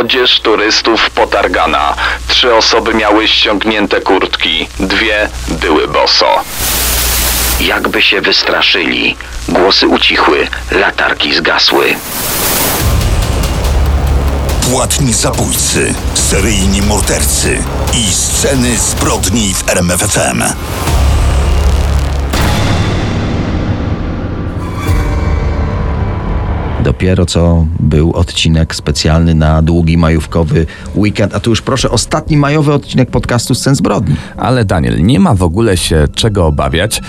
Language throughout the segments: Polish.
Odzież turystów potargana. Trzy osoby miały ściągnięte kurtki. Dwie były boso. Jakby się wystraszyli. Głosy ucichły, latarki zgasły. Płatni zabójcy, seryjni mordercy i sceny zbrodni w RMFFM. Dopiero co był odcinek specjalny na długi majówkowy weekend, a tu już proszę ostatni majowy odcinek podcastu Scen Zbrodni. Ale Daniel, nie ma w ogóle się czego obawiać.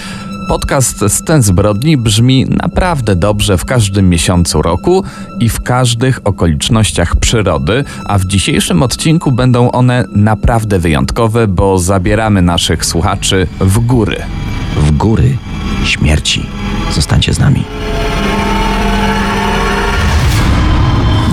Podcast Scen Zbrodni brzmi naprawdę dobrze w każdym miesiącu roku i w każdych okolicznościach przyrody, a w dzisiejszym odcinku będą one naprawdę wyjątkowe, bo zabieramy naszych słuchaczy w góry. W góry śmierci. Zostańcie z nami.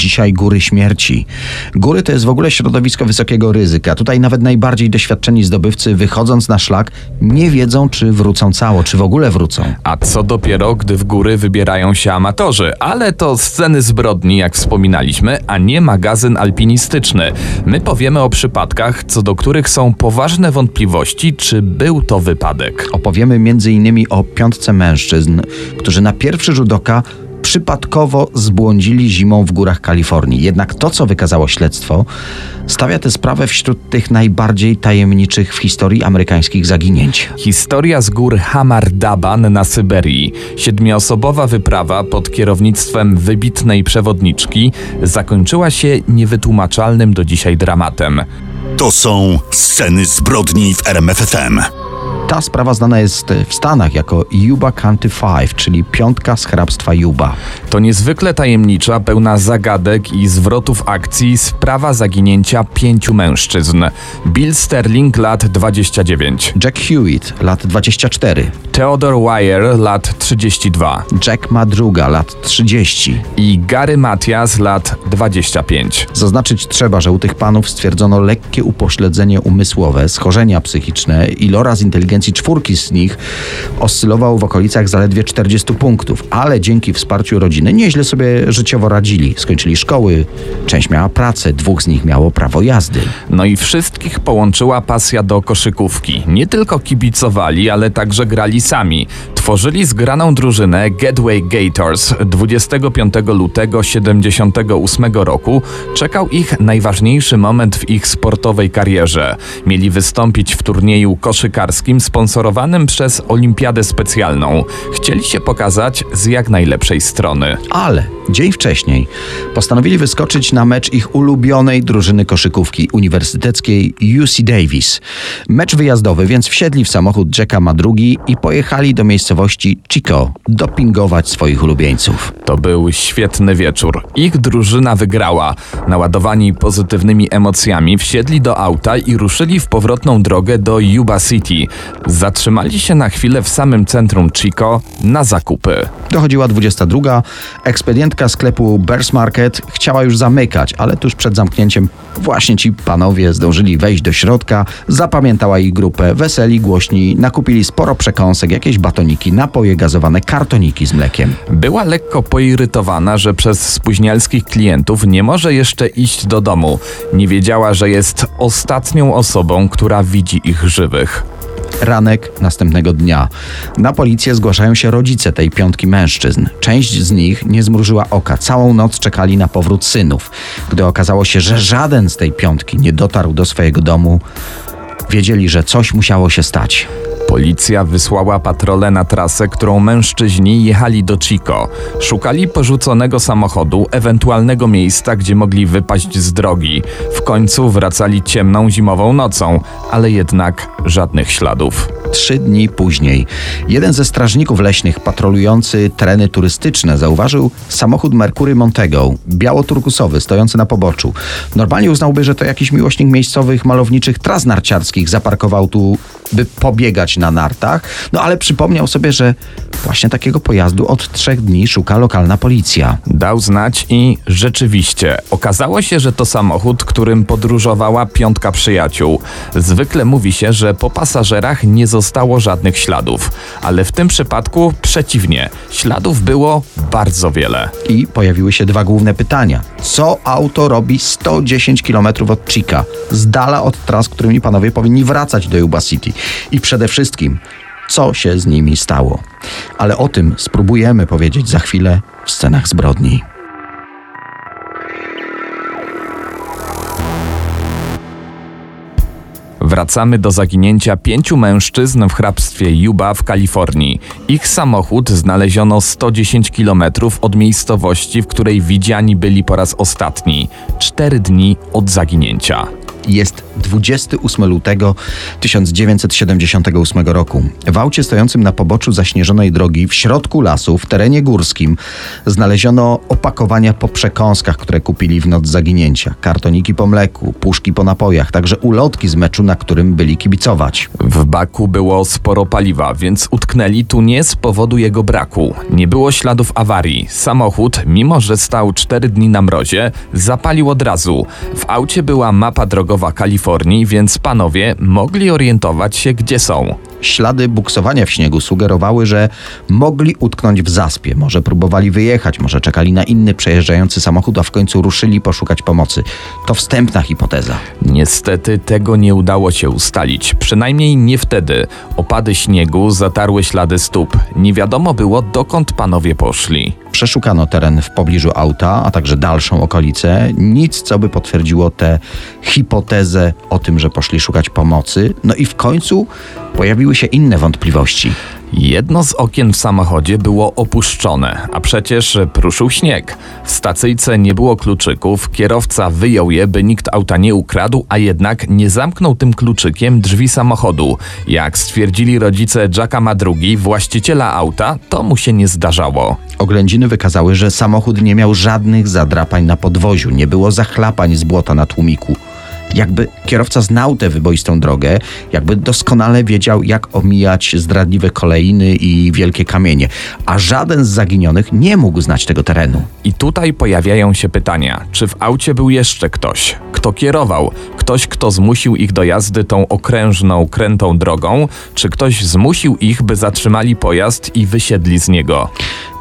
Dzisiaj góry śmierci. Góry to jest w ogóle środowisko wysokiego ryzyka. Tutaj nawet najbardziej doświadczeni zdobywcy, wychodząc na szlak, nie wiedzą, czy wrócą cało, czy w ogóle wrócą. A co dopiero, gdy w góry wybierają się amatorzy, ale to sceny zbrodni, jak wspominaliśmy, a nie magazyn alpinistyczny. My powiemy o przypadkach, co do których są poważne wątpliwości, czy był to wypadek. Opowiemy m.in. o piątce mężczyzn, którzy na pierwszy rzut oka przypadkowo zbłądzili zimą w górach Kalifornii. Jednak to, co wykazało śledztwo, stawia tę sprawę wśród tych najbardziej tajemniczych w historii amerykańskich zaginięć. Historia z gór Hamar Daban na Syberii. Siedmioosobowa wyprawa pod kierownictwem wybitnej przewodniczki zakończyła się niewytłumaczalnym do dzisiaj dramatem. To są Sceny zbrodni w RMFFM. Ta sprawa znana jest w Stanach jako Yuba County Five, czyli piątka z hrabstwa Yuba. To niezwykle tajemnicza, pełna zagadek i zwrotów akcji sprawa zaginięcia pięciu mężczyzn. Bill Sterling, lat 29. Jack Hewitt, lat 24. Theodore Wire, lat 32. Jack Madruga, lat 30. I Gary Matias, lat 25. Zaznaczyć trzeba, że u tych panów stwierdzono lekkie upośledzenie umysłowe, schorzenia psychiczne i loraz inteligencji czwórki z nich oscylował w okolicach zaledwie 40 punktów, ale dzięki wsparciu rodziny nieźle sobie życiowo radzili. Skończyli szkoły, część miała pracę, dwóch z nich miało prawo jazdy. No i wszystkich połączyła pasja do koszykówki. Nie tylko kibicowali, ale także grali sami. Tworzyli zgraną drużynę Gateway Gators 25 lutego 78 roku. Czekał ich najważniejszy moment w ich sportowej karierze. Mieli wystąpić w turnieju koszykarskim sponsorowanym przez Olimpiadę Specjalną. Chcieli się pokazać z jak najlepszej strony. Ale dzień wcześniej postanowili wyskoczyć na mecz ich ulubionej drużyny koszykówki uniwersyteckiej UC Davis. Mecz wyjazdowy, więc wsiedli w samochód Jacka Madrugi i pojechali do miejscowości Chico dopingować swoich ulubieńców. To był świetny wieczór. Ich drużyna wygrała. Naładowani pozytywnymi emocjami wsiedli do auta i ruszyli w powrotną drogę do Yuba City. Zatrzymali się na chwilę w samym centrum Chico na zakupy. Dochodziła 22. Ekspedientka sklepu Bears Market chciała już zamykać, ale tuż przed zamknięciem właśnie ci panowie zdążyli wejść do środka. Zapamiętała ich grupę, weseli, głośni, nakupili sporo przekąsek, jakieś batoniki, napoje gazowane, kartoniki z mlekiem. Była lekko poirytowana, że przez spóźnialskich klientów nie może jeszcze iść do domu. Nie wiedziała, że jest ostatnią osobą, która widzi ich żywych. Ranek następnego dnia. Na policję zgłaszają się rodzice tej piątki mężczyzn. Część z nich nie zmrużyła oka. Całą noc czekali na powrót synów. Gdy okazało się, że żaden z tej piątki nie dotarł do swojego domu, wiedzieli, że coś musiało się stać. Policja wysłała patrole na trasę, którą mężczyźni jechali do Chico. Szukali porzuconego samochodu, ewentualnego miejsca, gdzie mogli wypaść z drogi. W końcu wracali ciemną zimową nocą, ale jednak żadnych śladów. Trzy dni później jeden ze strażników leśnych patrolujący tereny turystyczne zauważył samochód Mercury Montego, biało-turkusowy, stojący na poboczu. Normalnie uznałby, że to jakiś miłośnik miejscowych malowniczych tras narciarskich zaparkował tu by pobiegać na nartach, no ale przypomniał sobie, że właśnie takiego pojazdu od trzech dni szuka lokalna policja. Dał znać i rzeczywiście okazało się, że to samochód, którym podróżowała piątka przyjaciół. Zwykle mówi się, że po pasażerach nie zostało żadnych śladów, ale w tym przypadku przeciwnie. Śladów było bardzo wiele. I pojawiły się dwa główne pytania. Co auto robi 110 km od Chica, z dala od tras, którymi panowie powinni wracać do Yuba City? I przede wszystkim, co się z nimi stało? Ale o tym spróbujemy powiedzieć za chwilę w scenach zbrodni. Wracamy do zaginięcia pięciu mężczyzn w hrabstwie Yuba w Kalifornii. Ich samochód znaleziono 110 km od miejscowości, w której widziani byli po raz ostatni. Cztery dni od zaginięcia. Jest 28 lutego 1978 roku. W aucie stojącym na poboczu zaśnieżonej drogi w środku lasu, w terenie górskim, znaleziono opakowania po przekąskach, które kupili w noc zaginięcia. Kartoniki po mleku, puszki po napojach, także ulotki z meczu, na którym byli kibicować. W baku było sporo paliwa, więc utknęli tu nie z powodu jego braku. Nie było śladów awarii. Samochód, mimo że stał 4 dni na mrozie, zapalił od razu. W aucie była mapa drogowa Kalifornii, więc panowie mogli orientować się, gdzie są. Ślady buksowania w śniegu sugerowały, że mogli utknąć w zaspie. Może próbowali wyjechać, może czekali na inny przejeżdżający samochód, a w końcu ruszyli poszukać pomocy. To wstępna hipoteza. Niestety tego nie udało się ustalić, przynajmniej nie wtedy. Opady śniegu zatarły ślady stóp. Nie wiadomo było, dokąd panowie poszli. Przeszukano teren w pobliżu auta, a także dalszą okolicę. Nic, co by potwierdziło tę hipotezę o tym, że poszli szukać pomocy. No i w końcu pojawiły się inne wątpliwości. Jedno z okien w samochodzie było opuszczone, a przecież pruszył śnieg. W stacyjce nie było kluczyków, kierowca wyjął je, by nikt auta nie ukradł, a jednak nie zamknął tym kluczykiem drzwi samochodu. Jak stwierdzili rodzice Jacka Madrugi, właściciela auta, to mu się nie zdarzało. Oględziny wykazały, że samochód nie miał żadnych zadrapań na podwoziu, nie było zachlapań z błota na tłumiku. Jakby kierowca znał tę wyboistą drogę, jakby doskonale wiedział, jak omijać zdradliwe kolejny i wielkie kamienie, a żaden z zaginionych nie mógł znać tego terenu. I tutaj pojawiają się pytania, czy w aucie był jeszcze ktoś? Kto kierował? Ktoś, kto zmusił ich do jazdy tą okrężną, krętą drogą? Czy ktoś zmusił ich, by zatrzymali pojazd i wysiedli z niego?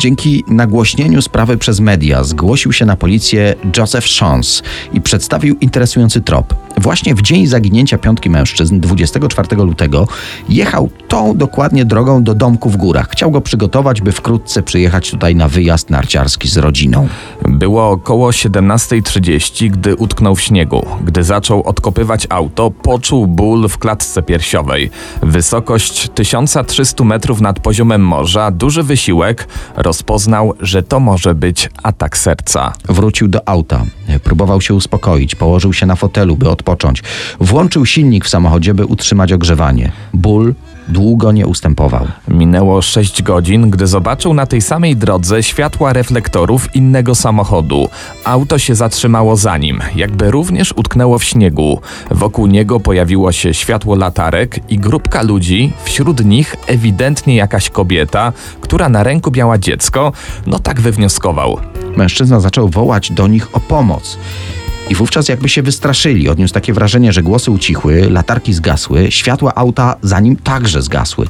Dzięki nagłośnieniu sprawy przez media zgłosił się na policję Joseph Shons i przedstawił interesujący trop. Właśnie w dzień zaginięcia piątki mężczyzn, 24 lutego, jechał tą dokładnie drogą do domku w górach. Chciał go przygotować, by wkrótce przyjechać tutaj na wyjazd narciarski z rodziną. Było około 17.30, gdy utknął w śniegu. Gdy zaczął odkopywać auto, poczuł ból w klatce piersiowej. Wysokość 1300 metrów nad poziomem morza, duży wysiłek, rozpoznał, że to może być atak serca. Wrócił do auta. Próbował się uspokoić, położył się na fotelu, by odpocząć. Włączył silnik w samochodzie, by utrzymać ogrzewanie. Ból długo nie ustępował. Minęło 6 godzin, gdy zobaczył na tej samej drodze światła reflektorów innego samochodu. Auto się zatrzymało za nim, jakby również utknęło w śniegu. Wokół niego pojawiło się światło latarek i grupka ludzi, wśród nich ewidentnie jakaś kobieta, która na ręku miała dziecko, no tak wywnioskował. Mężczyzna zaczął wołać do nich o pomoc. I wówczas jakby się wystraszyli. Odniósł takie wrażenie, że głosy ucichły, latarki zgasły, światła auta za nim także zgasły.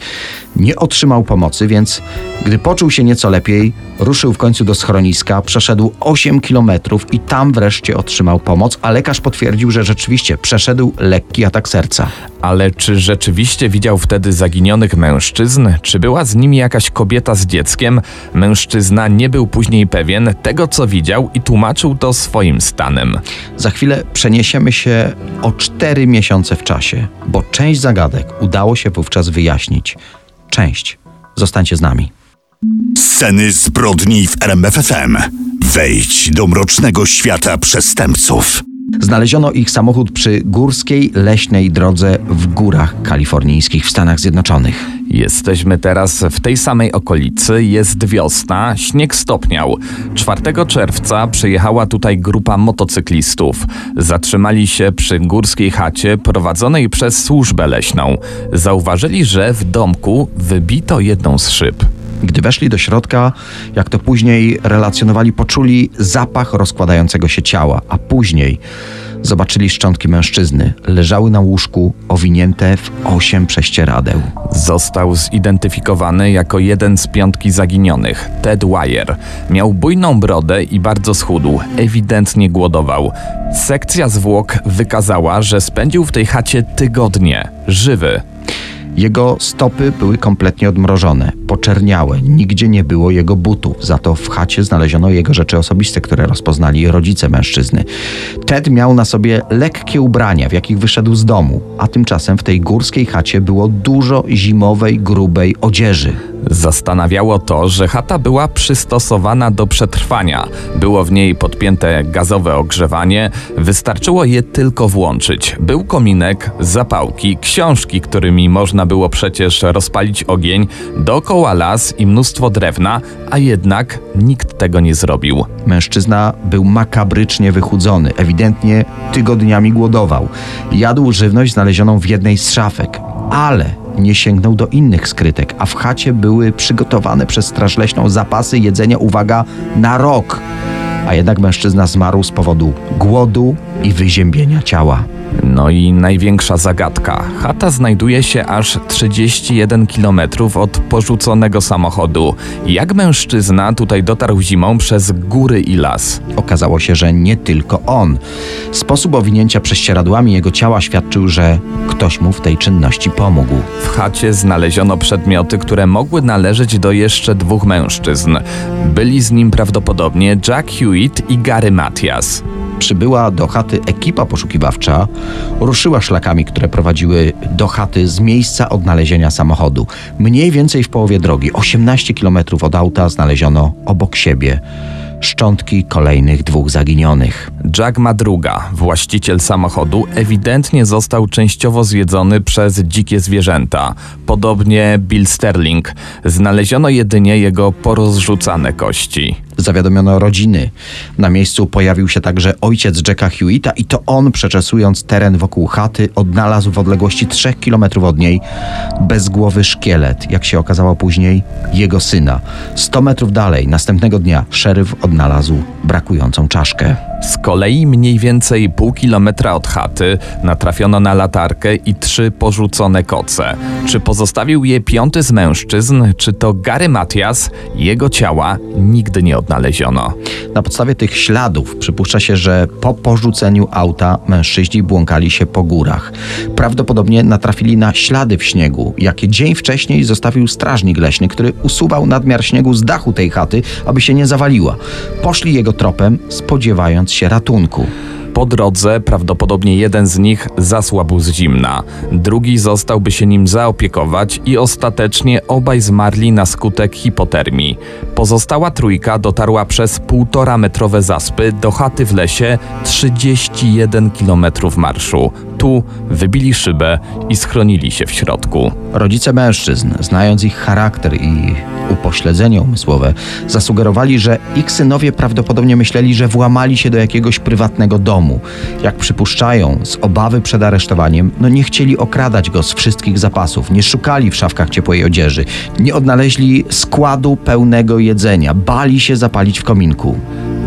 Nie otrzymał pomocy, więc gdy poczuł się nieco lepiej, ruszył w końcu do schroniska, przeszedł 8 kilometrów i tam wreszcie otrzymał pomoc, a lekarz potwierdził, że rzeczywiście przeszedł lekki atak serca. Ale czy rzeczywiście widział wtedy zaginionych mężczyzn? Czy była z nimi jakaś kobieta z dzieckiem? Mężczyzna nie był później pewien tego, co widział i tłumaczył to swoim stanem. Za chwilę przeniesiemy się o 4 miesiące w czasie, bo część zagadek udało się wówczas wyjaśnić. Część. Zostańcie z nami. Sceny zbrodni w RMFFM. Wejdź do mrocznego świata przestępców. Znaleziono ich samochód przy górskiej, leśnej drodze w górach kalifornijskich w Stanach Zjednoczonych. Jesteśmy teraz w tej samej okolicy, jest wiosna, śnieg stopniał. 4 czerwca przyjechała tutaj grupa motocyklistów. Zatrzymali się przy górskiej chacie prowadzonej przez służbę leśną. Zauważyli, że w domku wybito jedną z szyb. Gdy weszli do środka, jak to później relacjonowali, poczuli zapach rozkładającego się ciała, a później zobaczyli szczątki mężczyzny. Leżały na łóżku, owinięte w osiem prześcieradeł. Został zidentyfikowany jako jeden z piątki zaginionych, Ted Wire. Miał bujną brodę i bardzo schudł, ewidentnie głodował. Sekcja zwłok wykazała, że spędził w tej chacie tygodnie, żywy. Jego stopy były kompletnie odmrożone, poczerniałe, nigdzie nie było jego butów, za to w chacie znaleziono jego rzeczy osobiste, które rozpoznali rodzice mężczyzny. Ted miał na sobie lekkie ubrania, w jakich wyszedł z domu, a tymczasem w tej górskiej chacie było dużo zimowej, grubej odzieży. Zastanawiało to, że chata była przystosowana do przetrwania. Było w niej podpięte gazowe ogrzewanie, wystarczyło je tylko włączyć. Był kominek, zapałki, książki, którymi można było przecież rozpalić ogień, dookoła las i mnóstwo drewna, a jednak nikt tego nie zrobił. Mężczyzna był makabrycznie wychudzony, ewidentnie tygodniami głodował. Jadł żywność znalezioną w jednej z szafek, ale nie sięgnął do innych skrytek, a w chacie były przygotowane przez Straż Leśną zapasy jedzenia, uwaga, na rok. A jednak mężczyzna zmarł z powodu głodu i wyziębienia ciała. No i największa zagadka. Chata znajduje się aż 31 km od porzuconego samochodu. Jak mężczyzna tutaj dotarł zimą przez góry i las? Okazało się, że nie tylko on. Sposób owinięcia prześcieradłami jego ciała świadczył, że ktoś mu w tej czynności pomógł. W chacie znaleziono przedmioty, które mogły należeć do jeszcze dwóch mężczyzn. Byli z nim prawdopodobnie Jack Hewitt i Gary Matias. Przybyła do chaty ekipa poszukiwawcza, ruszyła szlakami, które prowadziły do chaty z miejsca odnalezienia samochodu. Mniej więcej w połowie drogi, 18 km od auta, znaleziono obok siebie szczątki kolejnych dwóch zaginionych. Jack Madruga, właściciel samochodu, ewidentnie został częściowo zjedzony przez dzikie zwierzęta. Podobnie Bill Sterling. Znaleziono jedynie jego porozrzucane kości. Zawiadomiono rodziny. Na miejscu pojawił się także ojciec Jacka Hewitta i to on, przeczesując teren wokół chaty, odnalazł w odległości 3 km od niej bezgłowy szkielet, jak się okazało później, jego syna. 100 metrów dalej, następnego dnia, szeryf odnalazł brakującą czaszkę. Z kolei mniej więcej pół kilometra od chaty natrafiono na latarkę i trzy porzucone koce. Czy pozostawił je piąty z mężczyzn, czy to Gary Matias, jego ciała nigdy nie odnaleziono. Na podstawie tych śladów przypuszcza się, że po porzuceniu auta mężczyźni błąkali się po górach. Prawdopodobnie natrafili na ślady w śniegu, jakie dzień wcześniej zostawił strażnik leśny, który usuwał nadmiar śniegu z dachu tej chaty, aby się nie zawaliła. Poszli jego tropem, spodziewając się ratunku. Po drodze prawdopodobnie jeden z nich zasłabł z zimna, drugi zostałby się nim zaopiekować i ostatecznie obaj zmarli na skutek hipotermii. Pozostała trójka dotarła przez półtora metrowe zaspy do chaty w lesie 31 km marszu. Tu wybili szybę i schronili się w środku. Rodzice mężczyzn, znając ich charakter i upośledzenie umysłowe, zasugerowali, że ich synowie prawdopodobnie myśleli, że włamali się do jakiegoś prywatnego domu. Jak przypuszczają, z obawy przed aresztowaniem, no nie chcieli okradać go z wszystkich zapasów, nie szukali w szafkach ciepłej odzieży, nie odnaleźli składu pełnego jedzenia, bali się zapalić w kominku.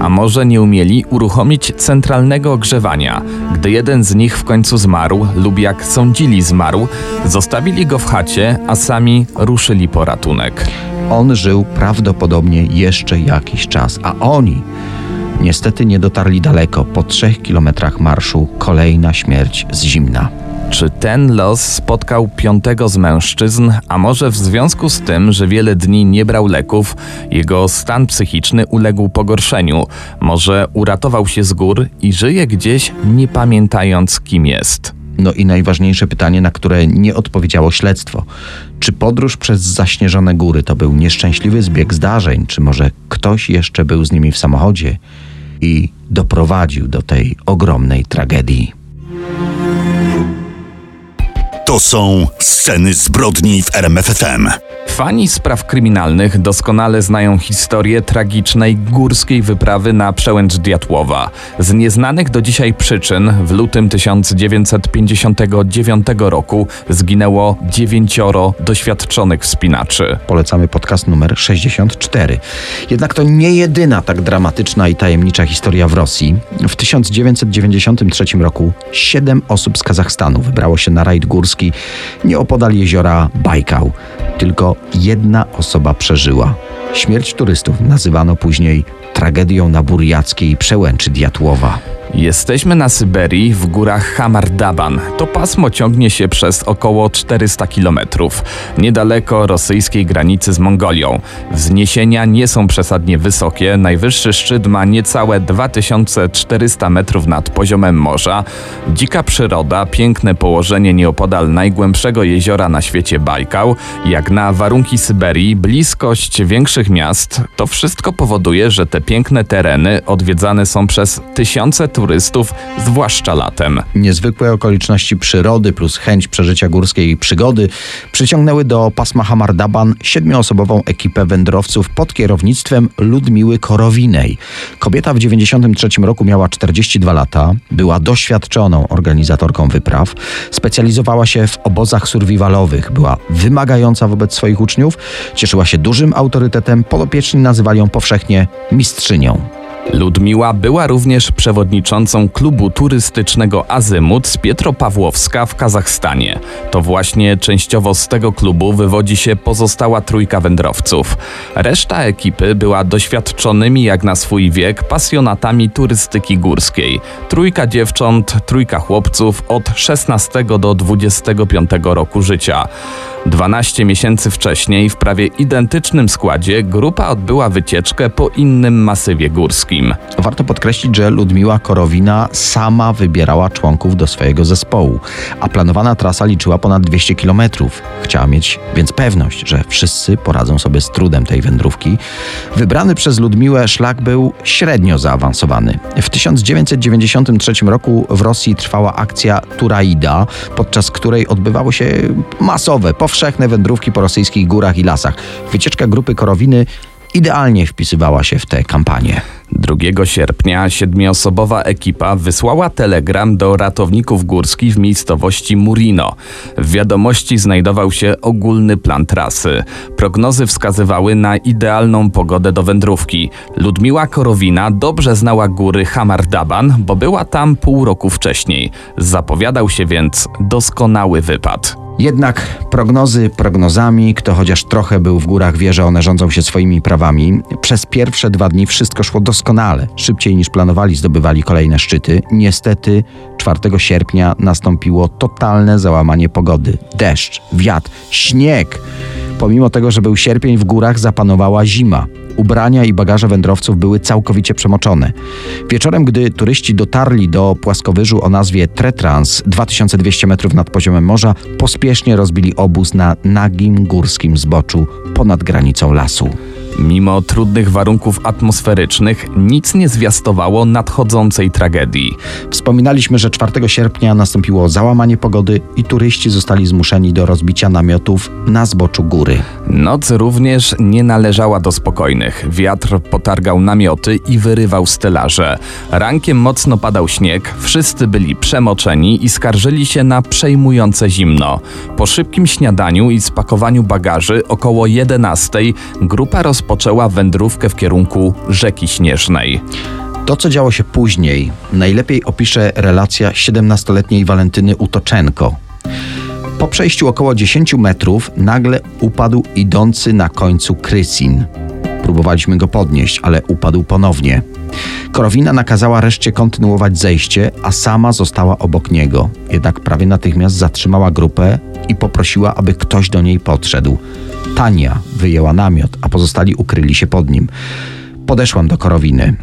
A może nie umieli uruchomić centralnego ogrzewania? Gdy jeden z nich w końcu zmarł, lub jak sądzili zmarł, zostawili go w chacie, a sami ruszyli po ratunek. On żył prawdopodobnie jeszcze jakiś czas, a oni niestety nie dotarli daleko. Po trzech kilometrach marszu kolejna śmierć z zimna. Czy ten los spotkał piątego z mężczyzn, a może w związku z tym, że wiele dni nie brał leków, jego stan psychiczny uległ pogorszeniu? Może uratował się z gór i żyje gdzieś, nie pamiętając kim jest? No i najważniejsze pytanie, na które nie odpowiedziało śledztwo. Czy podróż przez zaśnieżone góry to był nieszczęśliwy zbieg zdarzeń, czy może ktoś jeszcze był z nimi w samochodzie i doprowadził do tej ogromnej tragedii? To są sceny zbrodni w RMFFM. Fani spraw kryminalnych doskonale znają historię tragicznej górskiej wyprawy na przełęcz Diatłowa. Z nieznanych do dzisiaj przyczyn w lutym 1959 roku zginęło dziewięcioro doświadczonych wspinaczy. Polecamy podcast numer 64. Jednak to nie jedyna tak dramatyczna i tajemnicza historia w Rosji. W 1993 roku siedem osób z Kazachstanu wybrało się na rajd górski nieopodal jeziora Bajkał. Tylko jedna osoba przeżyła. Śmierć turystów nazywano później tragedią na burjackiej przełęczy Diatłowa. Jesteśmy na Syberii w górach Hamardaban. To pasmo ciągnie się przez około 400 kilometrów, niedaleko rosyjskiej granicy z Mongolią. Wzniesienia nie są przesadnie wysokie, najwyższy szczyt ma niecałe 2400 metrów nad poziomem morza. Dzika przyroda, piękne położenie nieopodal najgłębszego jeziora na świecie Bajkał, jak na warunki Syberii, bliskość większych miast, to wszystko powoduje, że te piękne tereny odwiedzane są przez tysiące turystów, zwłaszcza latem. Niezwykłe okoliczności przyrody plus chęć przeżycia górskiej przygody przyciągnęły do pasma Hamardaban siedmioosobową ekipę wędrowców pod kierownictwem Ludmiły Korowinej. Kobieta w 93 roku miała 42 lata, była doświadczoną organizatorką wypraw, specjalizowała się w obozach survivalowych, była wymagająca wobec swoich uczniów, cieszyła się dużym autorytetem, podopieczni nazywali ją powszechnie mistrzynią. Ludmiła była również przewodniczącą klubu turystycznego Azymut z Pietropawłowska w Kazachstanie. To właśnie częściowo z tego klubu wywodzi się pozostała trójka wędrowców. Reszta ekipy była doświadczonymi jak na swój wiek pasjonatami turystyki górskiej. Trójka dziewcząt, trójka chłopców od 16 do 25 roku życia. 12 miesięcy wcześniej w prawie identycznym składzie grupa odbyła wycieczkę po innym masywie górskim. Warto podkreślić, że Ludmiła Korowina sama wybierała członków do swojego zespołu, a planowana trasa liczyła ponad 200 km. Chciała mieć więc pewność, że wszyscy poradzą sobie z trudem tej wędrówki. Wybrany przez Ludmiłę szlak był średnio zaawansowany. W 1993 roku w Rosji trwała akcja Turaida, podczas której odbywały się masowe, powszechne wędrówki po rosyjskich górach i lasach. Wycieczka grupy Korowiny idealnie wpisywała się w tę kampanię. 2 sierpnia siedmioosobowa ekipa wysłała telegram do ratowników górskich w miejscowości Murino. W wiadomości znajdował się ogólny plan trasy. Prognozy wskazywały na idealną pogodę do wędrówki. Ludmiła Korowina dobrze znała góry Hamardaban, bo była tam pół roku wcześniej. Zapowiadał się więc doskonały wypad. Jednak prognozy prognozami, kto chociaż trochę był w górach wie, że one rządzą się swoimi prawami. Przez pierwsze dwa dni wszystko szło doskonale. Szybciej niż planowali zdobywali kolejne szczyty. Niestety 4 sierpnia nastąpiło totalne załamanie pogody. Deszcz, wiatr, śnieg. Pomimo tego, że był sierpień, w górach zapanowała zima. Ubrania i bagaże wędrowców były całkowicie przemoczone. Wieczorem, gdy turyści dotarli do płaskowyżu o nazwie Tretrans, 2200 metrów nad poziomem morza, pospiesznie rozbili obóz na nagim górskim zboczu ponad granicą lasu. Mimo trudnych warunków atmosferycznych, nic nie zwiastowało nadchodzącej tragedii. Wspominaliśmy, że 4 sierpnia nastąpiło załamanie pogody i turyści zostali zmuszeni do rozbicia namiotów na zboczu góry. Noc również nie należała do spokojnych. Wiatr potargał namioty i wyrywał stelaże. Rankiem mocno padał śnieg, wszyscy byli przemoczeni i skarżyli się na przejmujące zimno. Po szybkim śniadaniu i spakowaniu bagaży około 11 grupa rozpoczęła wędrówkę w kierunku rzeki Śnieżnej. To, co działo się później, najlepiej opisze relacja 17-letniej Walentyny Utoczenko. Po przejściu około 10 metrów nagle upadł idący na końcu Krysin. Próbowaliśmy go podnieść, ale upadł ponownie. Korowina nakazała reszcie kontynuować zejście, a sama została obok niego. Jednak prawie natychmiast zatrzymała grupę i poprosiła, aby ktoś do niej podszedł. Tania wyjęła namiot, a pozostali ukryli się pod nim. Podeszłam do Korowiny.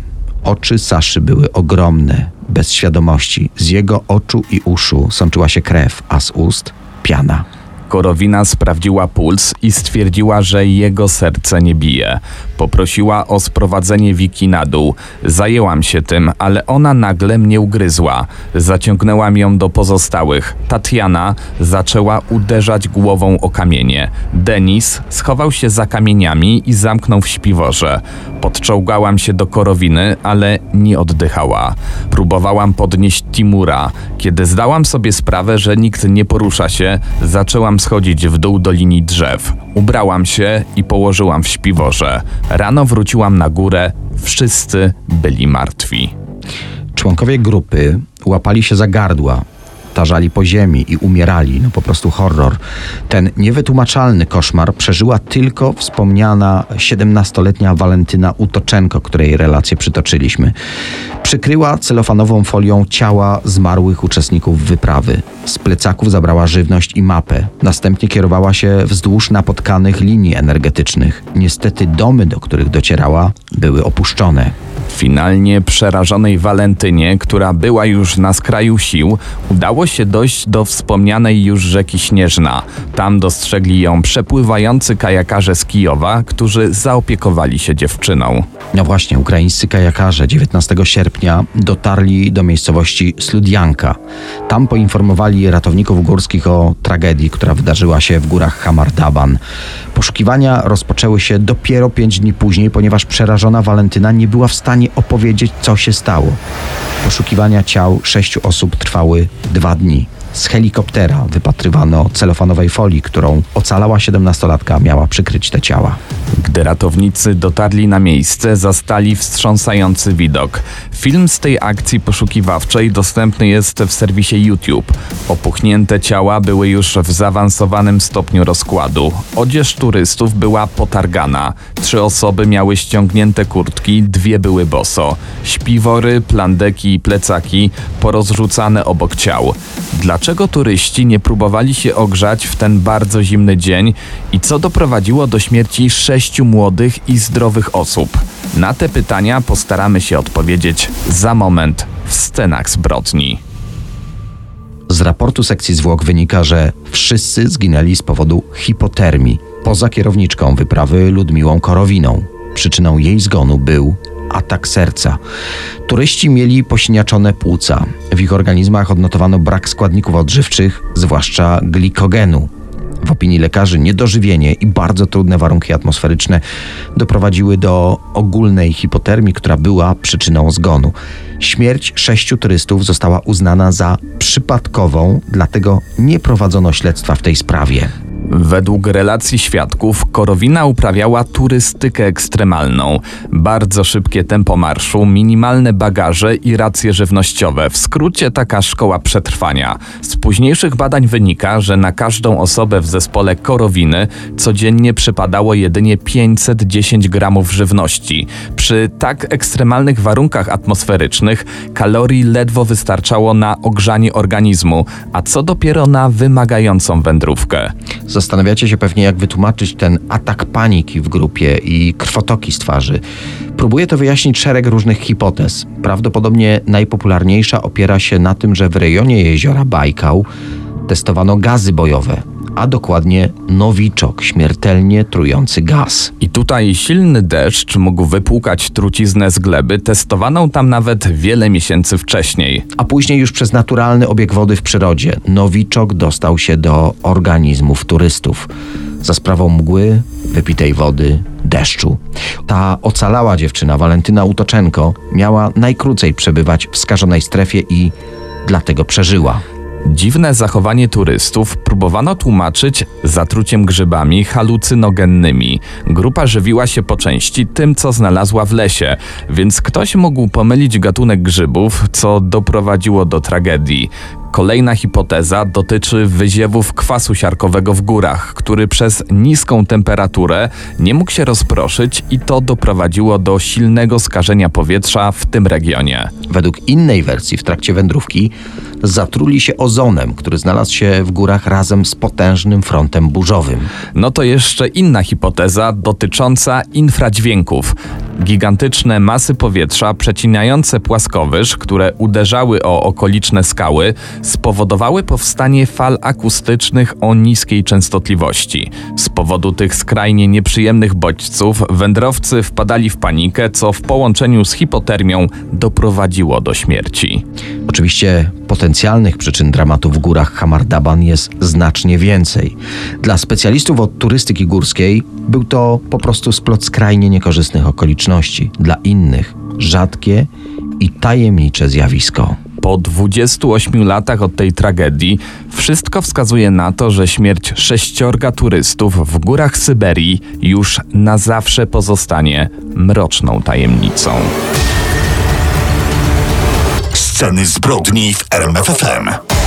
Oczy Saszy były ogromne, bez świadomości. Z jego oczu i uszu sączyła się krew, a z ust piana. Korowina sprawdziła puls i stwierdziła, że jego serce nie bije. Poprosiła o sprowadzenie Wiki na dół. Zajęłam się tym, ale ona nagle mnie ugryzła. Zaciągnęłam ją do pozostałych. Tatiana zaczęła uderzać głową o kamienie. Denis schował się za kamieniami i zamknął w śpiworze. Podczołgałam się do Korowiny, ale nie oddychała. Próbowałam podnieść Timura. Kiedy zdałam sobie sprawę, że nikt nie porusza się, zaczęłam schodzić w dół do linii drzew. Ubrałam się i położyłam w śpiworze. Rano wróciłam na górę. Wszyscy byli martwi. Członkowie grupy łapali się za gardła, tarzali po ziemi i umierali. No po prostu horror. Ten niewytłumaczalny koszmar przeżyła tylko wspomniana 17-letnia Walentyna Utoczenko, której relację przytoczyliśmy. Przykryła celofanową folią ciała zmarłych uczestników wyprawy. Z plecaków zabrała żywność i mapę. Następnie kierowała się wzdłuż napotkanych linii energetycznych. Niestety domy, do których docierała, były opuszczone. Finalnie przerażonej Walentynie, która była już na skraju sił, udało się dojść do wspomnianej już rzeki Śnieżna. Tam dostrzegli ją przepływający kajakarze z Kijowa, którzy zaopiekowali się dziewczyną. No właśnie, ukraińscy kajakarze 19 sierpnia dotarli do miejscowości Sludianka. Tam poinformowali ratowników górskich o tragedii, która wydarzyła się w górach Hamardaban. Poszukiwania rozpoczęły się dopiero pięć dni później, ponieważ przerażona Walentyna nie była w stanie opowiedzieć, co się stało. Poszukiwania ciał sześciu osób trwały dwa dni. Z helikoptera wypatrywano celofanowej folii, którą ocalała 17-latka miała przykryć te ciała. Gdy ratownicy dotarli na miejsce, zastali wstrząsający widok. Film z tej akcji poszukiwawczej dostępny jest w serwisie YouTube. Opuchnięte ciała były już w zaawansowanym stopniu rozkładu. Odzież turystów była potargana. Trzy osoby miały ściągnięte kurtki, dwie były boso. Śpiwory, plandeki i plecaki porozrzucane obok ciał. Dlaczego turyści nie próbowali się ogrzać w ten bardzo zimny dzień i co doprowadziło do śmierci sześciu młodych i zdrowych osób? Na te pytania postaramy się odpowiedzieć za moment w scenach zbrodni. Z raportu sekcji zwłok wynika, że wszyscy zginęli z powodu hipotermii, poza kierowniczką wyprawy Ludmiłą Korowiną. Przyczyną jej zgonu był atak serca. Turyści mieli posiniaczone płuca. W ich organizmach odnotowano brak składników odżywczych, zwłaszcza glikogenu. W opinii lekarzy niedożywienie i bardzo trudne warunki atmosferyczne doprowadziły do ogólnej hipotermii, która była przyczyną zgonu. Śmierć sześciu turystów została uznana za przypadkową, dlatego nie prowadzono śledztwa w tej sprawie. Według relacji świadków, Korowina uprawiała turystykę ekstremalną. Bardzo szybkie tempo marszu, minimalne bagaże i racje żywnościowe. W skrócie taka szkoła przetrwania. Z późniejszych badań wynika, że na każdą osobę w zespole Korowiny codziennie przypadało jedynie 510 gramów żywności. Przy tak ekstremalnych warunkach atmosferycznych kalorii ledwo wystarczało na ogrzanie organizmu, a co dopiero na wymagającą wędrówkę. Zastanawiacie się pewnie, jak wytłumaczyć ten atak paniki w grupie i krwotoki z twarzy. Próbuję to wyjaśnić szereg różnych hipotez. Prawdopodobnie najpopularniejsza opiera się na tym, że w rejonie jeziora Bajkał testowano gazy bojowe, a dokładnie nowiczok, śmiertelnie trujący gaz. I tutaj silny deszcz mógł wypłukać truciznę z gleby, testowaną tam nawet wiele miesięcy wcześniej. A później już przez naturalny obieg wody w przyrodzie nowiczok dostał się do organizmów turystów. Za sprawą mgły, wypitej wody, deszczu. Ta ocalała dziewczyna, Walentyna Utoczenko, miała najkrócej przebywać w skażonej strefie i dlatego przeżyła. Dziwne zachowanie turystów próbowano tłumaczyć zatruciem grzybami halucynogennymi. Grupa żywiła się po części tym, co znalazła w lesie, więc ktoś mógł pomylić gatunek grzybów, co doprowadziło do tragedii. Kolejna hipoteza dotyczy wyziewów kwasu siarkowego w górach, który przez niską temperaturę nie mógł się rozproszyć i to doprowadziło do silnego skażenia powietrza w tym regionie. Według innej wersji w trakcie wędrówki zatruli się ozonem, który znalazł się w górach razem z potężnym frontem burzowym. No to jeszcze inna hipoteza dotycząca infradźwięków. Gigantyczne masy powietrza przecinające płaskowyż, które uderzały o okoliczne skały, spowodowały powstanie fal akustycznych o niskiej częstotliwości. Z powodu tych skrajnie nieprzyjemnych bodźców wędrowcy wpadali w panikę, co w połączeniu z hipotermią doprowadziło do śmierci. Oczywiście potencjalnych przyczyn dramatu w górach Hamardaban jest znacznie więcej. Dla specjalistów od turystyki górskiej był to po prostu splot skrajnie niekorzystnych okoliczności. Dla innych rzadkie i tajemnicze zjawisko. Po 28 latach od tej tragedii wszystko wskazuje na to, że śmierć sześciorga turystów w górach Syberii już na zawsze pozostanie mroczną tajemnicą. Sceny zbrodni w RMFFM.